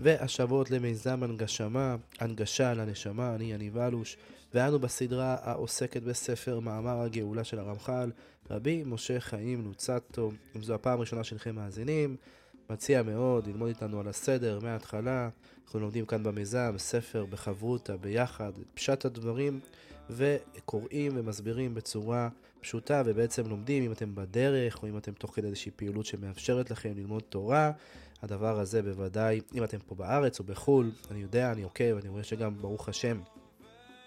והשבות למיזם הנגשמה, הנגשה לנשמה, אני יניב אלוש ואנו בסדרה העוסקת בספר מאמר הגאולה של הרמח"ל רבי משה חיים לוצטו אם זו הפעם הראשונה שלכם מאזינים מציע מאוד ללמוד איתנו על הסדר מההתחלה אנחנו לומדים כאן במיזם ספר בחברותה ביחד פשט הדברים וקוראים ומסבירים בצורה פשוטה ובעצם לומדים אם אתם בדרך או אם אתם תוך כדי איזושהי פעילות שמאפשרת לכם ללמוד תורה. הדבר הזה בוודאי, אם אתם פה בארץ או בחו"ל, אני יודע, אני עוקב, אני רואה שגם ברוך השם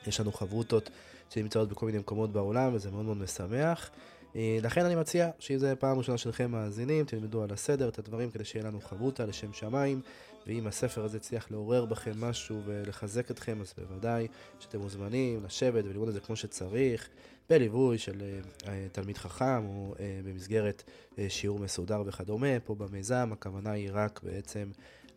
יש לנו חברותות שנמצאות בכל מיני מקומות בעולם וזה מאוד מאוד משמח. אה, לכן אני מציע שאם זו פעם ראשונה שלכם מאזינים, תלמדו על הסדר, את הדברים כדי שיהיה לנו חברותה לשם שמיים, ואם הספר הזה הצליח לעורר בכם משהו ולחזק אתכם, אז בוודאי שאתם מוזמנים לשבת וללמוד את זה כמו שצריך, בליווי של uh, תלמיד חכם או uh, במסגרת uh, שיעור מסודר וכדומה. פה במיזם הכוונה היא רק בעצם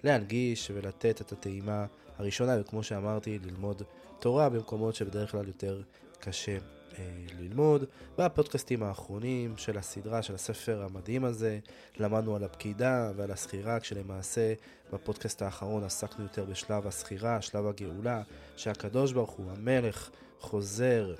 להנגיש ולתת את הטעימה הראשונה, וכמו שאמרתי, ללמוד תורה במקומות שבדרך כלל יותר קשה ללמוד. בפודקאסטים האחרונים של הסדרה, של הספר המדהים הזה, למדנו על הפקידה ועל הסחירה, כשלמעשה בפודקאסט האחרון עסקנו יותר בשלב הסחירה, שלב הגאולה, שהקדוש ברוך הוא, המלך, חוזר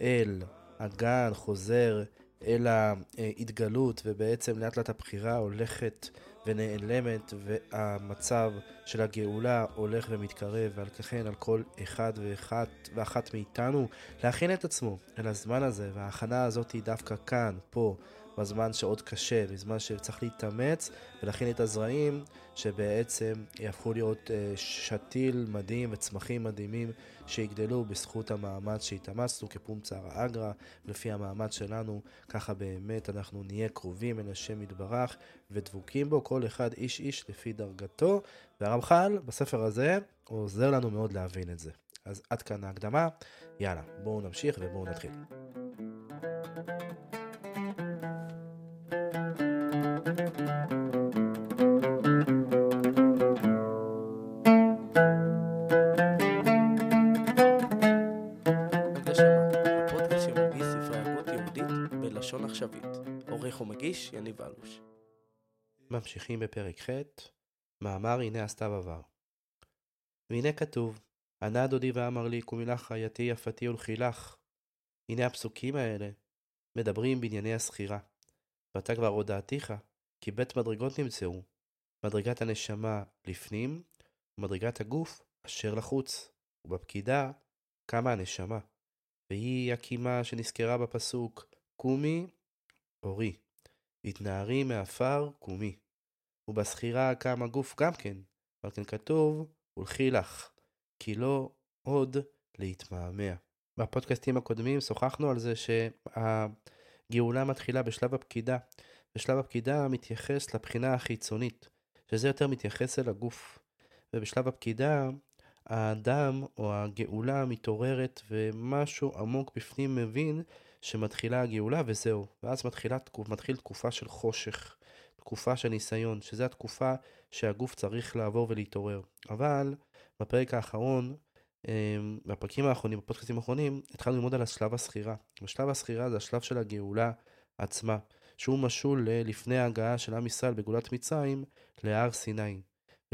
אל הגן, חוזר אל ההתגלות, ובעצם לאט לאט הבחירה הולכת ונעלמת, והמצב של הגאולה הולך ומתקרב, ועל כן על כל אחד ואחת ואחת מאיתנו להכין את עצמו אל הזמן הזה, וההכנה הזאת היא דווקא כאן, פה. בזמן שעוד קשה, בזמן שצריך להתאמץ ולהכין את הזרעים שבעצם יהפכו להיות אה, שתיל מדהים וצמחים מדהימים שיגדלו בזכות המאמץ שהתאמצנו כפומצר האגרא, לפי המאמץ שלנו, ככה באמת אנחנו נהיה קרובים אל השם יתברך ודבוקים בו, כל אחד איש איש לפי דרגתו, והרמח"ל בספר הזה עוזר לנו מאוד להבין את זה. אז עד כאן ההקדמה, יאללה, בואו נמשיך ובואו נתחיל. מגיש יניב אלוש. ממשיכים בפרק ח', מאמר הנה הסתיו עבר. והנה כתוב, ענה דודי ואמר לי, קומי לך חייתי יפתי ולחילך. הנה הפסוקים האלה מדברים בענייני הסחירה. ואתה כבר הודעתיך, כי בית מדרגות נמצאו, מדרגת הנשמה לפנים, ומדרגת הגוף אשר לחוץ, ובפקידה קמה הנשמה. והיא הקימה שנזכרה בפסוק, קומי אורי. התנערי מעפר קומי. ובזכירה קם הגוף גם כן, אבל כן כתוב, ולכי לך, כי לא עוד להתמהמה. בפודקאסטים הקודמים שוחחנו על זה שהגאולה מתחילה בשלב הפקידה, ושלב הפקידה מתייחס לבחינה החיצונית, שזה יותר מתייחס אל הגוף. ובשלב הפקידה האדם או הגאולה מתעוררת ומשהו עמוק בפנים מבין שמתחילה הגאולה וזהו. ואז מתחילה, מתחיל תקופה של חושך, תקופה של ניסיון, שזו התקופה שהגוף צריך לעבור ולהתעורר. אבל בפרק האחרון, אמ, בפרקים האחרונים, בפודקאסטים האחרונים, התחלנו ללמוד על השלב הסחירה. ושלב הסחירה זה השלב של הגאולה עצמה, שהוא משול לפני ההגעה של עם ישראל בגאולת מצרים להר סיני.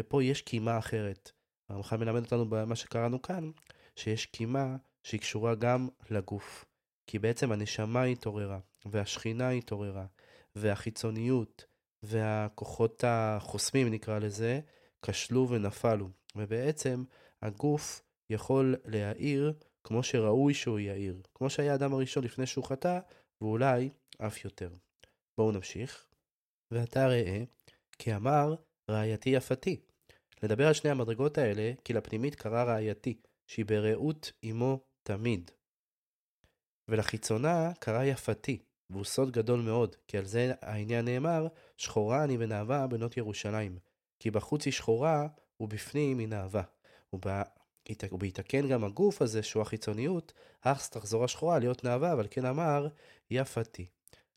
ופה יש קימה אחרת. הרמח"ל מלמד אותנו במה שקראנו כאן, שיש קימה שהיא קשורה גם לגוף. כי בעצם הנשמה התעוררה, והשכינה התעוררה, והחיצוניות, והכוחות החוסמים נקרא לזה, כשלו ונפלו. ובעצם הגוף יכול להעיר כמו שראוי שהוא יעיר, כמו שהיה האדם הראשון לפני שהוא חטא, ואולי אף יותר. בואו נמשיך. ואתה ראה, כי אמר רעייתי יפתי. לדבר על שני המדרגות האלה, כי לפנימית קרא רעייתי, שהיא ברעות עמו תמיד. ולחיצונה קרא יפתי, והוא סוד גדול מאוד, כי על זה העניין נאמר, שחורה אני ונאווה בנות ירושלים. כי בחוץ היא שחורה, ובפנים היא נאווה. ובהתקן גם הגוף הזה, שהוא החיצוניות, אך תחזור השחורה להיות נאווה, אבל כן אמר, יפתי.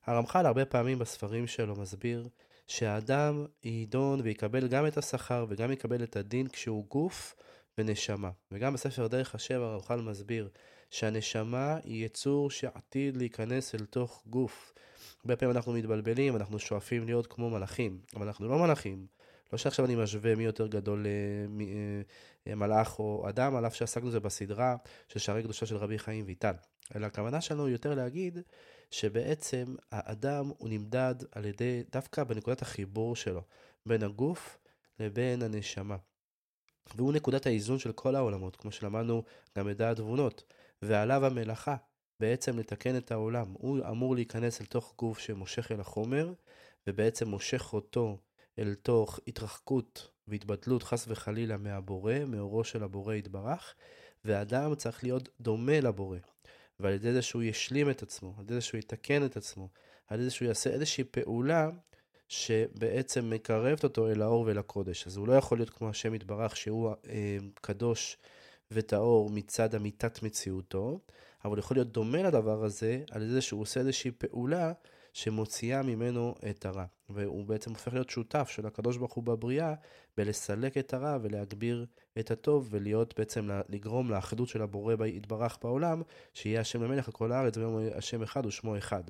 הרמח"ל הרבה פעמים בספרים שלו מסביר שהאדם יידון ויקבל גם את השכר וגם יקבל את הדין כשהוא גוף ונשמה. וגם בספר דרך השם הרמח"ל מסביר שהנשמה היא יצור שעתיד להיכנס אל תוך גוף. הרבה פעמים אנחנו מתבלבלים, אנחנו שואפים להיות כמו מלאכים, אבל אנחנו לא מלאכים. לא שעכשיו אני משווה מי יותר גדול אה, אה, מלאך או אדם, על אף שעסקנו בזה בסדרה של שערי קדושה של רבי חיים ויטל. אלא הכוונה שלנו יותר להגיד שבעצם האדם הוא נמדד על ידי, דווקא בנקודת החיבור שלו, בין הגוף לבין הנשמה. והוא נקודת האיזון של כל העולמות, כמו שלמדנו גם בדעת תבונות, ועליו המלאכה, בעצם לתקן את העולם. הוא אמור להיכנס אל תוך גוף שמושך אל החומר, ובעצם מושך אותו אל תוך התרחקות והתבטלות חס וחלילה מהבורא, מאורו של הבורא יתברך, ואדם צריך להיות דומה לבורא. ועל ידי זה שהוא ישלים את עצמו, על ידי זה שהוא יתקן את עצמו, על ידי זה שהוא יעשה איזושהי פעולה שבעצם מקרבת אותו אל האור ואל הקודש. אז הוא לא יכול להיות כמו השם יתברך, שהוא אה, קדוש וטהור מצד אמיתת מציאותו, אבל יכול להיות דומה לדבר הזה על זה שהוא עושה איזושהי פעולה שמוציאה ממנו את הרע. והוא בעצם הופך להיות שותף של הקדוש ברוך הוא בבריאה, בלסלק את הרע ולהגביר את הטוב, ולהיות בעצם, לגרום לאחדות של הבורא יתברך בעולם, שיהיה השם למלך על כל הארץ, ויום השם אחד ושמו אחד.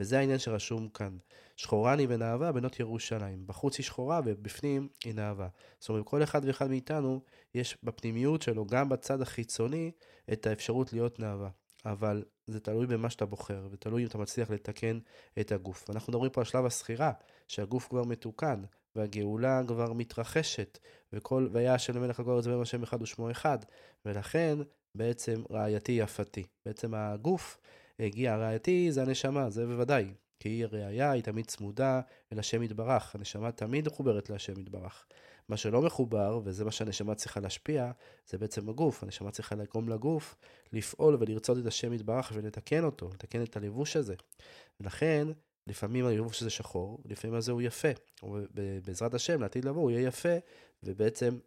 וזה העניין שרשום כאן. שחורני ונאווה בנות ירושלים. בחוץ היא שחורה ובפנים היא נאווה. זאת אומרת, כל אחד ואחד מאיתנו, יש בפנימיות שלו, גם בצד החיצוני, את האפשרות להיות נאווה. אבל זה תלוי במה שאתה בוחר, ותלוי אם אתה מצליח לתקן את הגוף. אנחנו מדברים פה על שלב הסחירה, שהגוף כבר מתוקן, והגאולה כבר מתרחשת, וכל, והיה השם למלך הגורץ ואין השם אחד ושמו אחד, ולכן בעצם רעייתי יפתי. בעצם הגוף הגיע, רעייתי זה הנשמה, זה בוודאי. כי היא ראייה, היא תמיד צמודה אל השם יתברך. הנשמה תמיד מחוברת להשם יתברך. מה שלא מחובר, וזה מה שהנשמה צריכה להשפיע, זה בעצם הגוף. הנשמה צריכה לגרום לגוף לפעול ולרצות את השם יתברך ולתקן אותו, לתקן את הלבוש הזה. ולכן, לפעמים הלבוש הזה שחור, לפעמים הזה הוא יפה. ובעזרת השם, לעתיד לבוא, הוא יהיה יפה, ובעצם,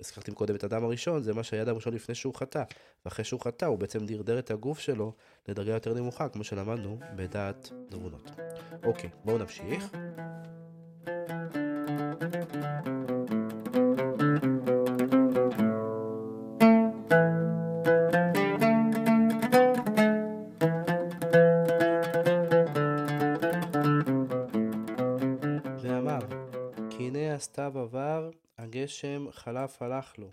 הזכרתי קודם את האדם הראשון, זה מה שהיה אדם ראשון לפני שהוא חטא. ואחרי שהוא חטא, הוא בעצם דרדר את הגוף שלו לדרגה יותר נמוכה, כמו שלמדנו בדעת דרונות. אוקיי, בואו נמשיך. הסתיו עבר, הגשם חלף הלך לו,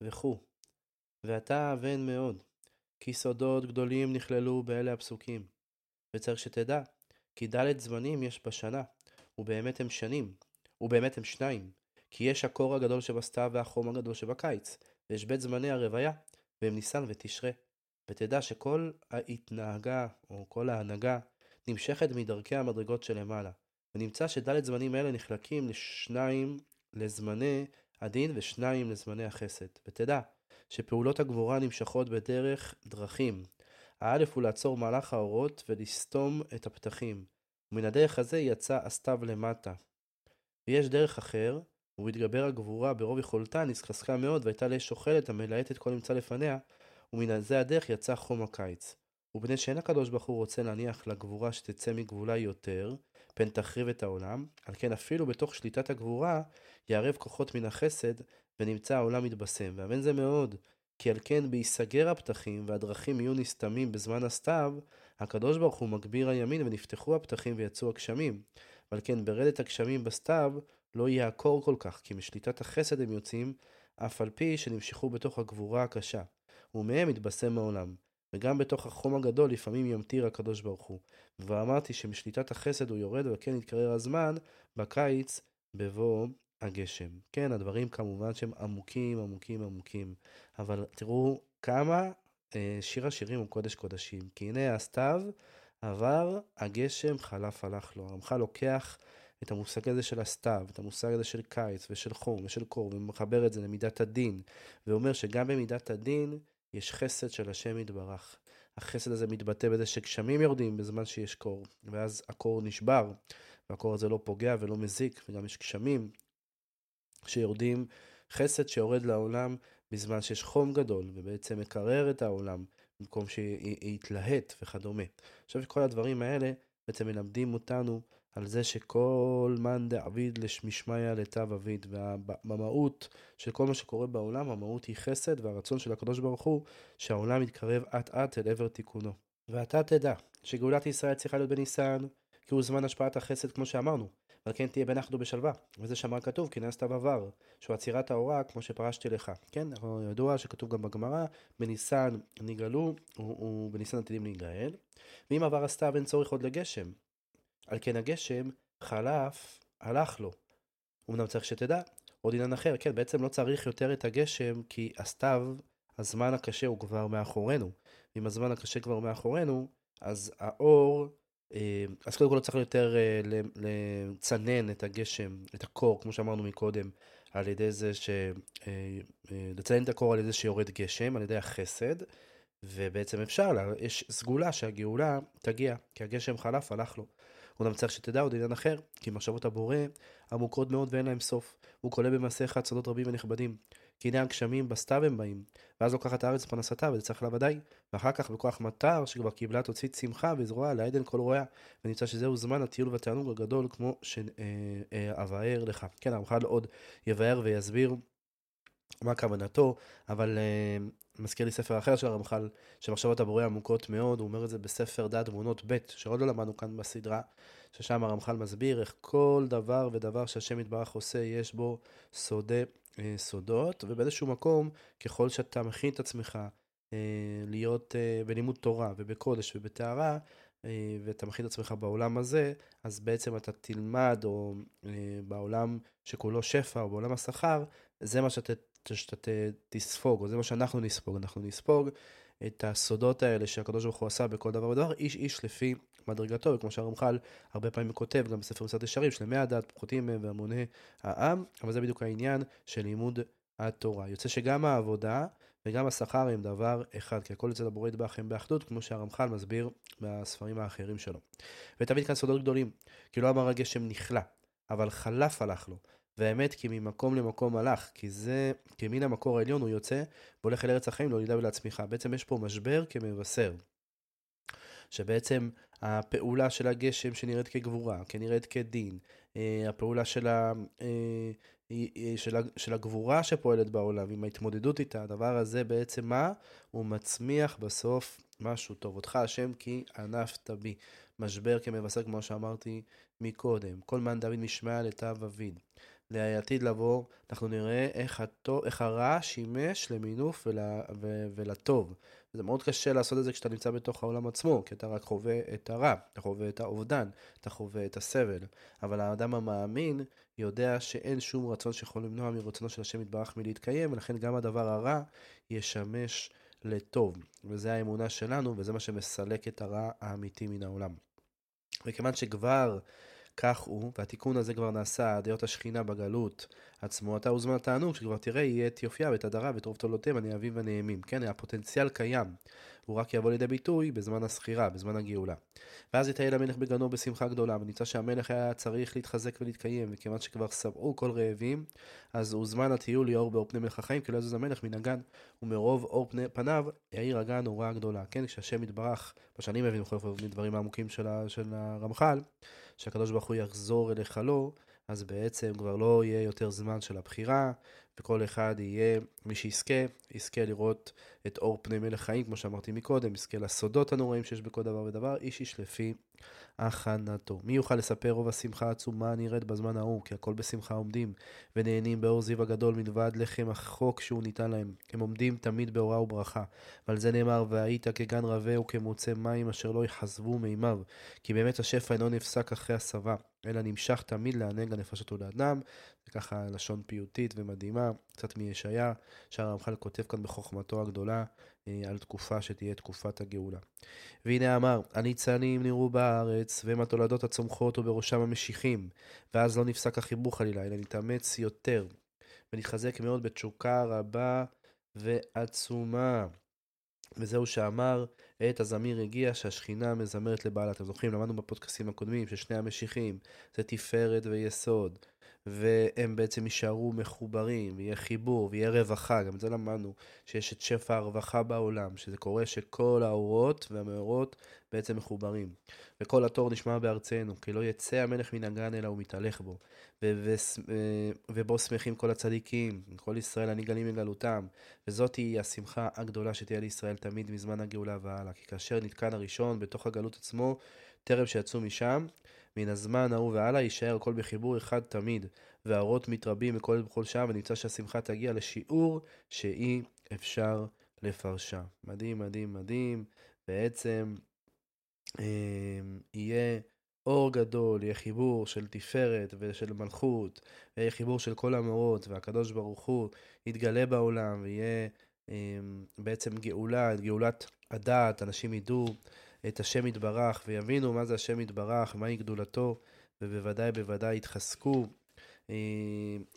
וכו'. ואתה אבן מאוד, כי סודות גדולים נכללו באלה הפסוקים. וצריך שתדע, כי ד' זמנים יש בשנה, ובאמת הם שנים, ובאמת הם שניים, כי יש הקור הגדול שבסתיו והחום הגדול שבקיץ, ויש בית זמני הרוויה, והם ניסן ותשרה. ותדע שכל ההתנהגה, או כל ההנהגה, נמשכת מדרכי המדרגות שלמעלה, ונמצא שד' זמנים אלה נחלקים לשניים לזמני הדין ושניים לזמני החסד. ותדע שפעולות הגבורה נמשכות בדרך דרכים. האלף הוא לעצור מהלך האורות ולסתום את הפתחים. ומן הדרך הזה יצא הסתיו למטה. ויש דרך אחר, ובהתגבר הגבורה ברוב יכולתה נסחסקה מאוד והייתה לאש אוכלת המלהטת כל נמצא לפניה, ומן זה הדרך יצא חום הקיץ. ובני שאין הקדוש ברוך הוא רוצה להניח לגבורה שתצא מגבולה יותר, פן תחריב את העולם, על כן אפילו בתוך שליטת הגבורה, יערב כוחות מן החסד, ונמצא העולם מתבשם. ואמן זה מאוד, כי על כן בהיסגר הפתחים והדרכים יהיו נסתמים בזמן הסתיו, הקדוש ברוך הוא מגביר הימין ונפתחו הפתחים ויצאו הגשמים. ועל כן ברדת הגשמים בסתיו לא יהיה הקור כל כך, כי משליטת החסד הם יוצאים, אף על פי שנמשכו בתוך הגבורה הקשה. ומהם יתבשם העולם. וגם בתוך החום הגדול לפעמים ימטיר הקדוש ברוך הוא. ואמרתי שמשליטת החסד הוא יורד וכן יתקרר הזמן בקיץ בבוא הגשם. כן, הדברים כמובן שהם עמוקים, עמוקים, עמוקים. אבל תראו כמה אה, שיר השירים הוא קודש קודשים. כי הנה הסתיו עבר, הגשם חלף הלך לו. הרמח"ל לוקח את המושג הזה של הסתיו, את המושג הזה של קיץ ושל חום ושל קור, ומחבר את זה למידת הדין, ואומר שגם במידת הדין יש חסד של השם יתברך. החסד הזה מתבטא בזה שגשמים יורדים בזמן שיש קור, ואז הקור נשבר, והקור הזה לא פוגע ולא מזיק, וגם יש גשמים שיורדים, חסד שיורד לעולם בזמן שיש חום גדול, ובעצם מקרר את העולם, במקום שיתלהט וכדומה. עכשיו כל הדברים האלה בעצם מלמדים אותנו על זה שכל מאן דעביד למשמיא לתו אביד, והמהות של כל מה שקורה בעולם, המהות היא חסד, והרצון של הקדוש ברוך הוא שהעולם יתקרב אט אט אל עבר תיקונו. ואתה תדע שגאולת ישראל צריכה להיות בניסן, כי הוא זמן השפעת החסד כמו שאמרנו, ועל כן תהיה בנחת ובשלווה. וזה שאמר כתוב, כי נעשת בעבר, שהוא עצירת ההוראה כמו שפרשתי לך. כן, ידוע שכתוב גם בגמרא, בניסן נגאלו, ובניסן עתידים להיגאל. ואם עבר הסתיו אין צורך עוד לגשם. על כן הגשם חלף, הלך לו. אמנם צריך שתדע, עוד עניין אחר, כן, בעצם לא צריך יותר את הגשם, כי הסתיו, הזמן הקשה הוא כבר מאחורינו. ואם הזמן הקשה כבר מאחורינו, אז האור אה, אז קודם כל לא צריך יותר אה, לצנן את הגשם, את הקור, כמו שאמרנו מקודם, על ידי זה ש... אה, לצנן את הקור על ידי שיורד גשם, על ידי החסד, ובעצם אפשר, יש סגולה שהגאולה תגיע, כי הגשם חלף, הלך לו. אומנם צריך שתדע עוד עניין אחר, כי מחשבות הבורא עמוקות מאוד ואין להם סוף. הוא כולל במעשיך צדות רבים ונכבדים. כי הנה הגשמים בסתיו הם באים, ואז לוקחת הארץ פרנסתה, וזה צריך לה ודאי. ואחר כך בכוח מטר, שכבר קיבלה תוציא צמחה וזרועה לעדן כל רועיה, ונמצא שזהו זמן הטיול והתענוג הגדול כמו שאבאר לך. כן, הרמח"ל עוד יבאר ויסביר מה כוונתו, אבל uh, מזכיר לי ספר אחר של הרמח"ל, שמחשבות הבורא עמוקות מאוד, הוא אומר את זה בספר דת תמונות ב', שעוד לא למדנו כאן בסדרה, ששם הרמח"ל מסביר איך כל דבר ודבר שהשם יתברך עושה, יש בו סודי אה, סודות, ובאיזשהו מקום, ככל שאתה מכין את עצמך אה, להיות בלימוד תורה ובקודש ובטהרה, מכין את עצמך בעולם הזה, אז בעצם אתה תלמד, או בעולם שכולו שפע, או בעולם השכר, זה מה שאתה, שאתה תספוג, או זה מה שאנחנו נספוג. אנחנו נספוג את הסודות האלה שהקדוש ברוך הוא עשה בכל דבר ודבר, איש איש לפי מדרגתו, וכמו שהרמח"ל הרבה פעמים כותב, גם בספר יסוד ישרים, שלמי הדת, פחותים מהם והמוני העם, אבל זה בדיוק העניין של לימוד התורה. יוצא שגם העבודה וגם השכר הם דבר אחד, כי הכל אצל הבורא ידבח הם באחדות, כמו שהרמח"ל מסביר בספרים האחרים שלו. ותמיד כאן סודות גדולים, כי לא אמר הגשם נכלה, אבל חלף הלך לו. והאמת כי ממקום למקום הלך, כי זה, כי מן המקור העליון הוא יוצא והולך אל ארץ החיים להולידה ולהצמיחה. בעצם יש פה משבר כמבשר. שבעצם הפעולה של הגשם שנראית כגבורה, כנראית כדין, אה, הפעולה של, אה, של, הגבורה שפועלת בעולם, עם ההתמודדות איתה, הדבר הזה בעצם מה? הוא מצמיח בסוף משהו טוב. אותך השם כי ענפת בי. משבר כמבשר כמו שאמרתי מקודם. כל מאן דוד משמע לתו אביד. לעתיד לבוא, אנחנו נראה איך, הטוב, איך הרע שימש למינוף ול, ו, ולטוב. זה מאוד קשה לעשות את זה כשאתה נמצא בתוך העולם עצמו, כי אתה רק חווה את הרע, אתה חווה את האובדן, אתה חווה את הסבל. אבל האדם המאמין יודע שאין שום רצון שיכול למנוע מרצונו של השם יתברך מלהתקיים, ולכן גם הדבר הרע ישמש לטוב. וזו האמונה שלנו, וזה מה שמסלק את הרע האמיתי מן העולם. וכיוון שכבר כך הוא, והתיקון הזה כבר נעשה עד היות השכינה בגלות עצמו, אתה וזמן התענוג, שכבר תראה יהיה את יופייה ואת הדרה ואת רוב תולדותיהם הנאהבים והנעימים. כן, הפוטנציאל קיים, הוא רק יבוא לידי ביטוי בזמן הסחירה, בזמן הגאולה. ואז יטייל המלך בגנו בשמחה גדולה, ונמצא שהמלך היה צריך להתחזק ולהתקיים, וכיוון שכבר שבעו כל רעבים, אז הוזמן הטיול ליאור באור פני מלך החיים, כי לא יזוז המלך מן הגן, ומרוב אור פני פניו יאיר הגן אורה גדולה. כן, כשהשם יתברך, מה שאני מבין בכל אופן מדברים העמוקים של, של הרמח"ל, שהקדוש ברוך הוא יחזור אל היכלו, אז בעצם כבר לא יהיה יותר זמן של הבחירה, וכל אחד יהיה, מי שיזכה, יזכה לראות את אור פני מלך חיים, כמו שאמרתי מקודם, יזכה לסודות הנוראים שיש בכל דבר ודבר, איש איש לפי הכנתו. מי יוכל לספר רוב השמחה העצומה הנראית בזמן ההוא, כי הכל בשמחה עומדים, ונהנים באור זיו הגדול מלבד לחם החוק שהוא ניתן להם. הם עומדים תמיד באורה וברכה. ועל זה נאמר, והיית כגן רבה וכמוצא מים אשר לא יחזבו מימיו. כי באמת השפע אינו נפסק אחרי הסבה, אלא נמשך תמיד לענג הנפשות ולאדם. ככה לשון פיוטית ומדהימה, קצת מישעיה, שהרמח"ל כותב כאן בחוכמתו הגדולה אה, על תקופה שתהיה תקופת הגאולה. והנה אמר, הניצנים נראו בארץ, והם התולדות הצומחות ובראשם המשיחים, ואז לא נפסק החיבור חלילה, אלא נתאמץ יותר, ונתחזק מאוד בתשוקה רבה ועצומה. וזהו שאמר, עת הזמיר הגיע שהשכינה מזמרת לבעלה. אתם זוכרים, למדנו בפודקאסים הקודמים ששני המשיחים זה תפארת ויסוד. והם בעצם יישארו מחוברים, ויהיה חיבור, ויהיה רווחה, גם את זה למדנו, שיש את שפע הרווחה בעולם, שזה קורה שכל האורות והמאורות בעצם מחוברים. וכל התור נשמע בארצנו, כי לא יצא המלך מן הגן אלא הוא מתהלך בו. ו- ו- ובו שמחים כל הצדיקים, כל ישראל הנגאלים מגלותם. וזאת היא השמחה הגדולה שתהיה לישראל תמיד מזמן הגאולה והלאה. כי כאשר נתקן הראשון בתוך הגלות עצמו, טרם שיצאו משם, מן הזמן ההוא והלאה יישאר הכל בחיבור אחד תמיד, והאורות מתרבים מכל בכל שעה, ונמצא שהשמחה תגיע לשיעור שאי אפשר לפרשה. מדהים, מדהים, מדהים. בעצם אה, יהיה אור גדול, יהיה חיבור של תפארת ושל מלכות, יהיה חיבור של כל המאורות, והקדוש ברוך הוא יתגלה בעולם, ויהיה אה, בעצם גאולה, גאולת הדעת, אנשים ידעו את השם יתברך, ויבינו מה זה השם יתברך, מהי גדולתו, ובוודאי בוודאי יתחזקו אה,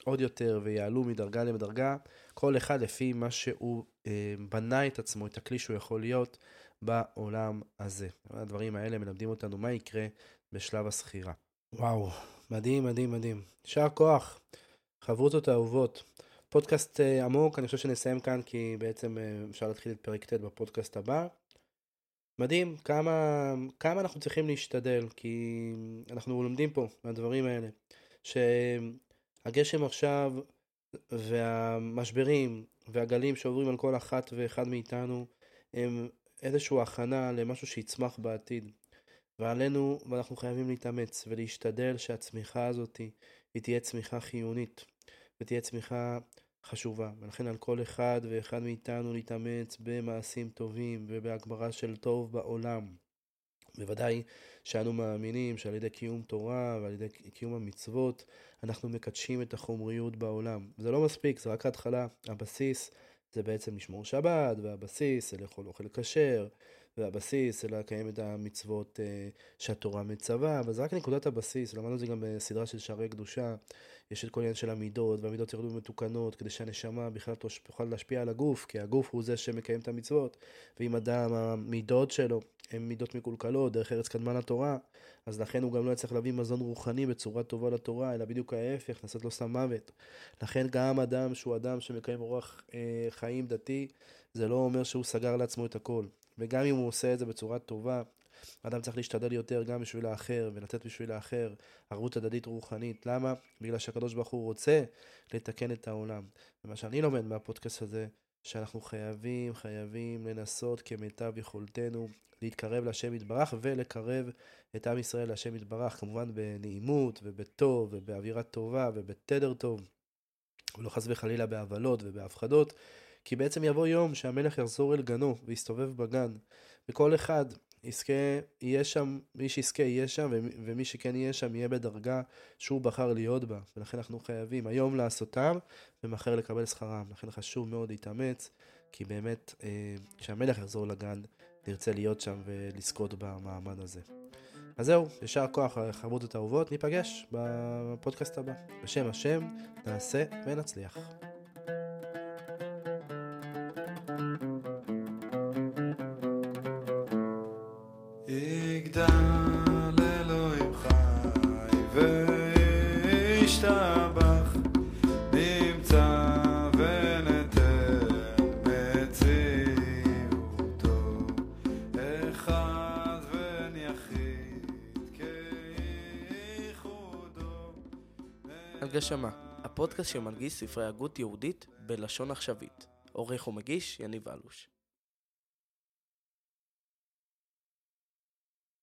עוד יותר ויעלו מדרגה לדרגה, כל אחד לפי מה שהוא אה, בנה את עצמו, את הכלי שהוא יכול להיות בעולם הזה. הדברים האלה מלמדים אותנו מה יקרה בשלב הסחירה. וואו, מדהים, מדהים, מדהים. יישר כוח, חברותות האהובות. פודקאסט אה, עמוק, אני חושב שנסיים כאן כי בעצם אה, אפשר להתחיל את פרק ט' בפודקאסט הבא. מדהים כמה, כמה אנחנו צריכים להשתדל, כי אנחנו לומדים פה מהדברים האלה, שהגשם עכשיו והמשברים והגלים שעוברים על כל אחת ואחד מאיתנו הם איזושהי הכנה למשהו שיצמח בעתיד. ועלינו, ואנחנו חייבים להתאמץ ולהשתדל שהצמיחה הזאת היא תהיה צמיחה חיונית ותהיה צמיחה חשובה. ולכן על כל אחד ואחד מאיתנו להתאמץ במעשים טובים ובהגברה של טוב בעולם. בוודאי שאנו מאמינים שעל ידי קיום תורה ועל ידי קיום המצוות אנחנו מקדשים את החומריות בעולם. זה לא מספיק, זה רק ההתחלה. הבסיס זה בעצם לשמור שבת, והבסיס זה לאכול אוכל כשר, והבסיס, אלא לקיים את המצוות uh, שהתורה מצווה, אבל זה רק נקודת הבסיס, למדנו את זה גם בסדרה של שערי קדושה, יש את כל העניין של המידות, והמידות ירדו מתוקנות, כדי שהנשמה בכלל תוכל להשפיע על הגוף, כי הגוף הוא זה שמקיים את המצוות, ואם אדם, המידות שלו הן מידות מקולקלות, דרך ארץ קדמה לתורה, אז לכן הוא גם לא יצטרך להביא מזון רוחני בצורה טובה לתורה, אלא בדיוק ההפך, לעשות לו סם מוות. לכן גם אדם שהוא אדם שמקיים אורח אה, חיים דתי, זה לא אומר שהוא סגר לעצמו את הכל. וגם אם הוא עושה את זה בצורה טובה, אדם צריך להשתדל יותר גם בשביל האחר ולתת בשביל האחר ערבות הדדית רוחנית. למה? בגלל שהקדוש ברוך הוא רוצה לתקן את העולם. ומה שאני לומד מהפודקאסט הזה, שאנחנו חייבים, חייבים לנסות כמיטב יכולתנו להתקרב להשם יתברך ולקרב את עם ישראל להשם יתברך, כמובן בנעימות ובטוב ובאווירה טובה ובתדר טוב, ולא חס וחלילה בעוולות ובהפחדות, כי בעצם יבוא יום שהמלך יחזור אל גנו ויסתובב בגן, וכל אחד יזכה, יהיה שם, מי שיזכה יהיה שם, ומי שכן יהיה שם יהיה בדרגה שהוא בחר להיות בה. ולכן אנחנו חייבים היום לעשותם, ומחר לקבל שכרם. לכן חשוב מאוד להתאמץ, כי באמת, אה, כשהמלך יחזור לגן, נרצה להיות שם ולזכות במעמד הזה. אז זהו, יישר כוח חברות האהובות, ניפגש בפודקאסט הבא. בשם השם, נעשה ונצליח. הנגשמה, הפודקאסט שמנגיש ספרי הגות יהודית בלשון עכשווית. עורך ומגיש יניב אלוש.